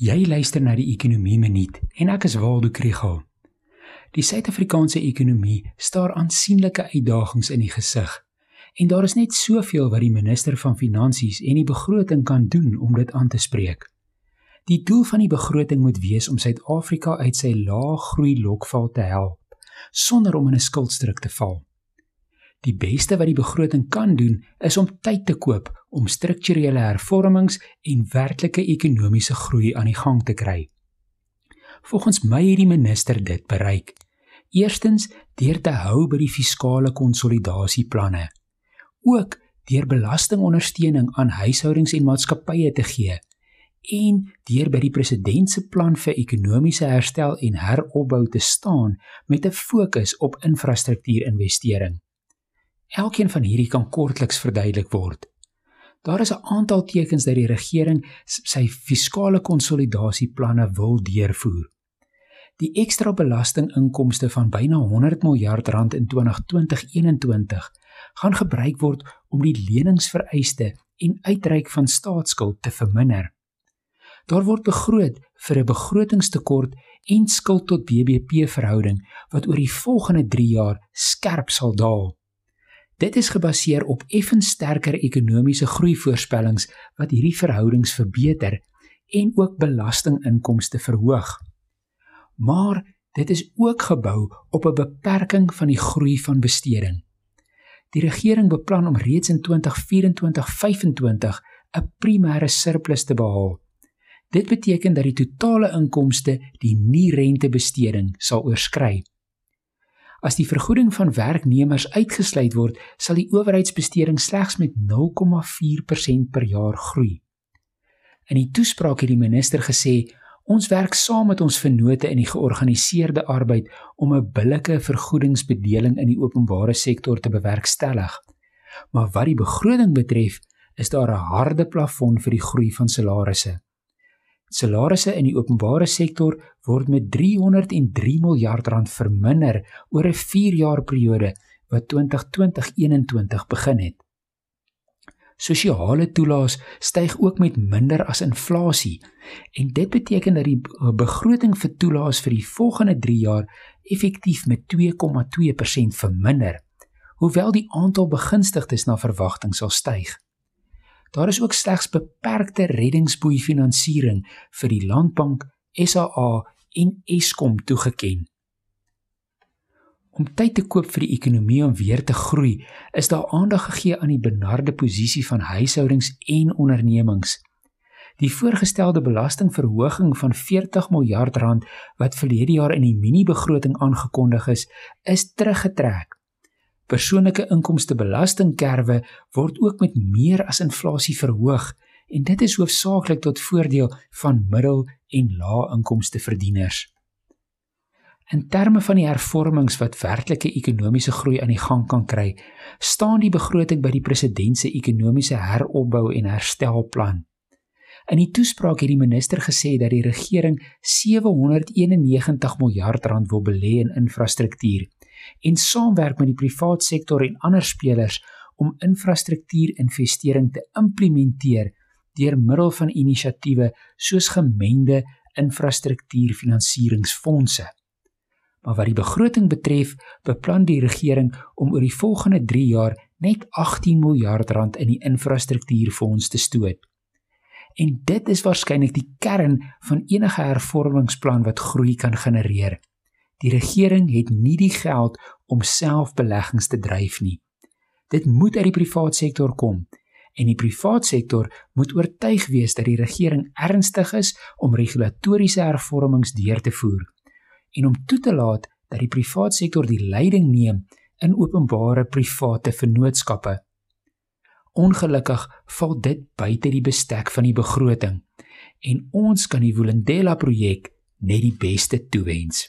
Jy luister na die Ekonomie Minuut en ek is Waldo Krugel. Die Suid-Afrikaanse ekonomie staar aansienlike uitdagings in die gesig en daar is net soveel wat die minister van Finansies en die begroting kan doen om dit aan te spreek. Die doel van die begroting moet wees om Suid-Afrika uit sy lae groei lokval te help sonder om in 'n skuldstruk te val. Die beste wat die begroting kan doen, is om tyd te koop om strukturele hervormings en werklike ekonomiese groei aan die gang te kry. Volgens my het die minister dit bereik. Eerstens deur te hou by die fiskale konsolidasieplanne. Ook deur belastingondersteuning aan huishoudings en maatskappye te gee en deur by die president se plan vir ekonomiese herstel en heropbou te staan met 'n fokus op infrastruktuurinvestering. Elkeen van hierdie kan kortliks verduidelik word. Daar is 'n aantal tekens dat die regering sy fiskale konsolidasieplanne wil deurvoer. Die ekstra belastinginkomste van byna 100 miljard rand in 2020-21 gaan gebruik word om die leningsvereiste en uitreik van staatsskuld te verminder. Daar word begroot vir 'n begrotingstekort en skuld tot BBP verhouding wat oor die volgende 3 jaar skerp sal daal. Dit is gebaseer op effens sterker ekonomiese groeivoorspellings wat hierdie verhoudings verbeter en ook belastinginkomste verhoog. Maar dit is ook gebou op 'n beperking van die groei van besteding. Die regering beplan om reeds in 2024-25 'n primêre surplus te behaal. Dit beteken dat die totale inkomste die nie-rentebesteding sal oorskry. As die vergoeding van werknemers uitgesluit word, sal die owerheidsbesteding slegs met 0,4% per jaar groei. In die toespraak het die minister gesê: "Ons werk saam met ons vennote in die georganiseerde arbeid om 'n billike vergoedingsbedeling in die openbare sektor te bewerkstellig." Maar wat die begroting betref, is daar 'n harde plafon vir die groei van salarisse. Salarisse in die openbare sektor word met 303 miljard rand verminder oor 'n 4-jaar periode wat 2020-21 begin het. Sosiale toelaas styg ook met minder as inflasie en dit beteken dat die begroting vir toelaas vir die volgende 3 jaar effektief met 2,2% verminder, hoewel die aantal begunstigdes na verwagting sal styg. Daar is ook slegs beperkte reddingsboei finansiering vir die Landbank, SAA en Eskom toegeken. Om tyd te koop vir die ekonomie om weer te groei, is daar aandag gegee aan die benarde posisie van huishoudings en ondernemings. Die voorgestelde belastingverhoging van 40 miljard rand wat verlede jaar in die mini-begroting aangekondig is, is teruggetrek Persoonlike inkomstebelastingkerwe word ook met meer as inflasie verhoog en dit is hoofsaaklik tot voordeel van middel- en lae-inkomste verdieners. In terme van die hervormings wat werklike ekonomiese groei aan die gang kan kry, staan die begroting by die president se ekonomiese heropbou en herstelplan. In die toespraak het die minister gesê dat die regering 791 miljard rand wil belê in infrastruktuur en saamwerk met die privaat sektor en ander spelers om infrastruktuurinvestering te implementeer deur middel van inisiatiewe soos gemengde infrastruktuurfinansieringsfondse. Maar wat die begroting betref, beplan die regering om oor die volgende 3 jaar net 18 miljard rand in die infrastruktuurfonds te stoot. En dit is waarskynlik die kern van enige hervormingsplan wat groei kan genereer. Die regering het nie die geld om self beleggings te dryf nie. Dit moet uit die privaat sektor kom en die privaat sektor moet oortuig wees dat die regering ernstig is om regulatoriese hervormings deur te voer en om toe te laat dat die privaat sektor die leiding neem in openbare private vennootskappe. Ongelukkig val dit buite die bestek van die begroting en ons kan die Vulindela projek net die beste toewens.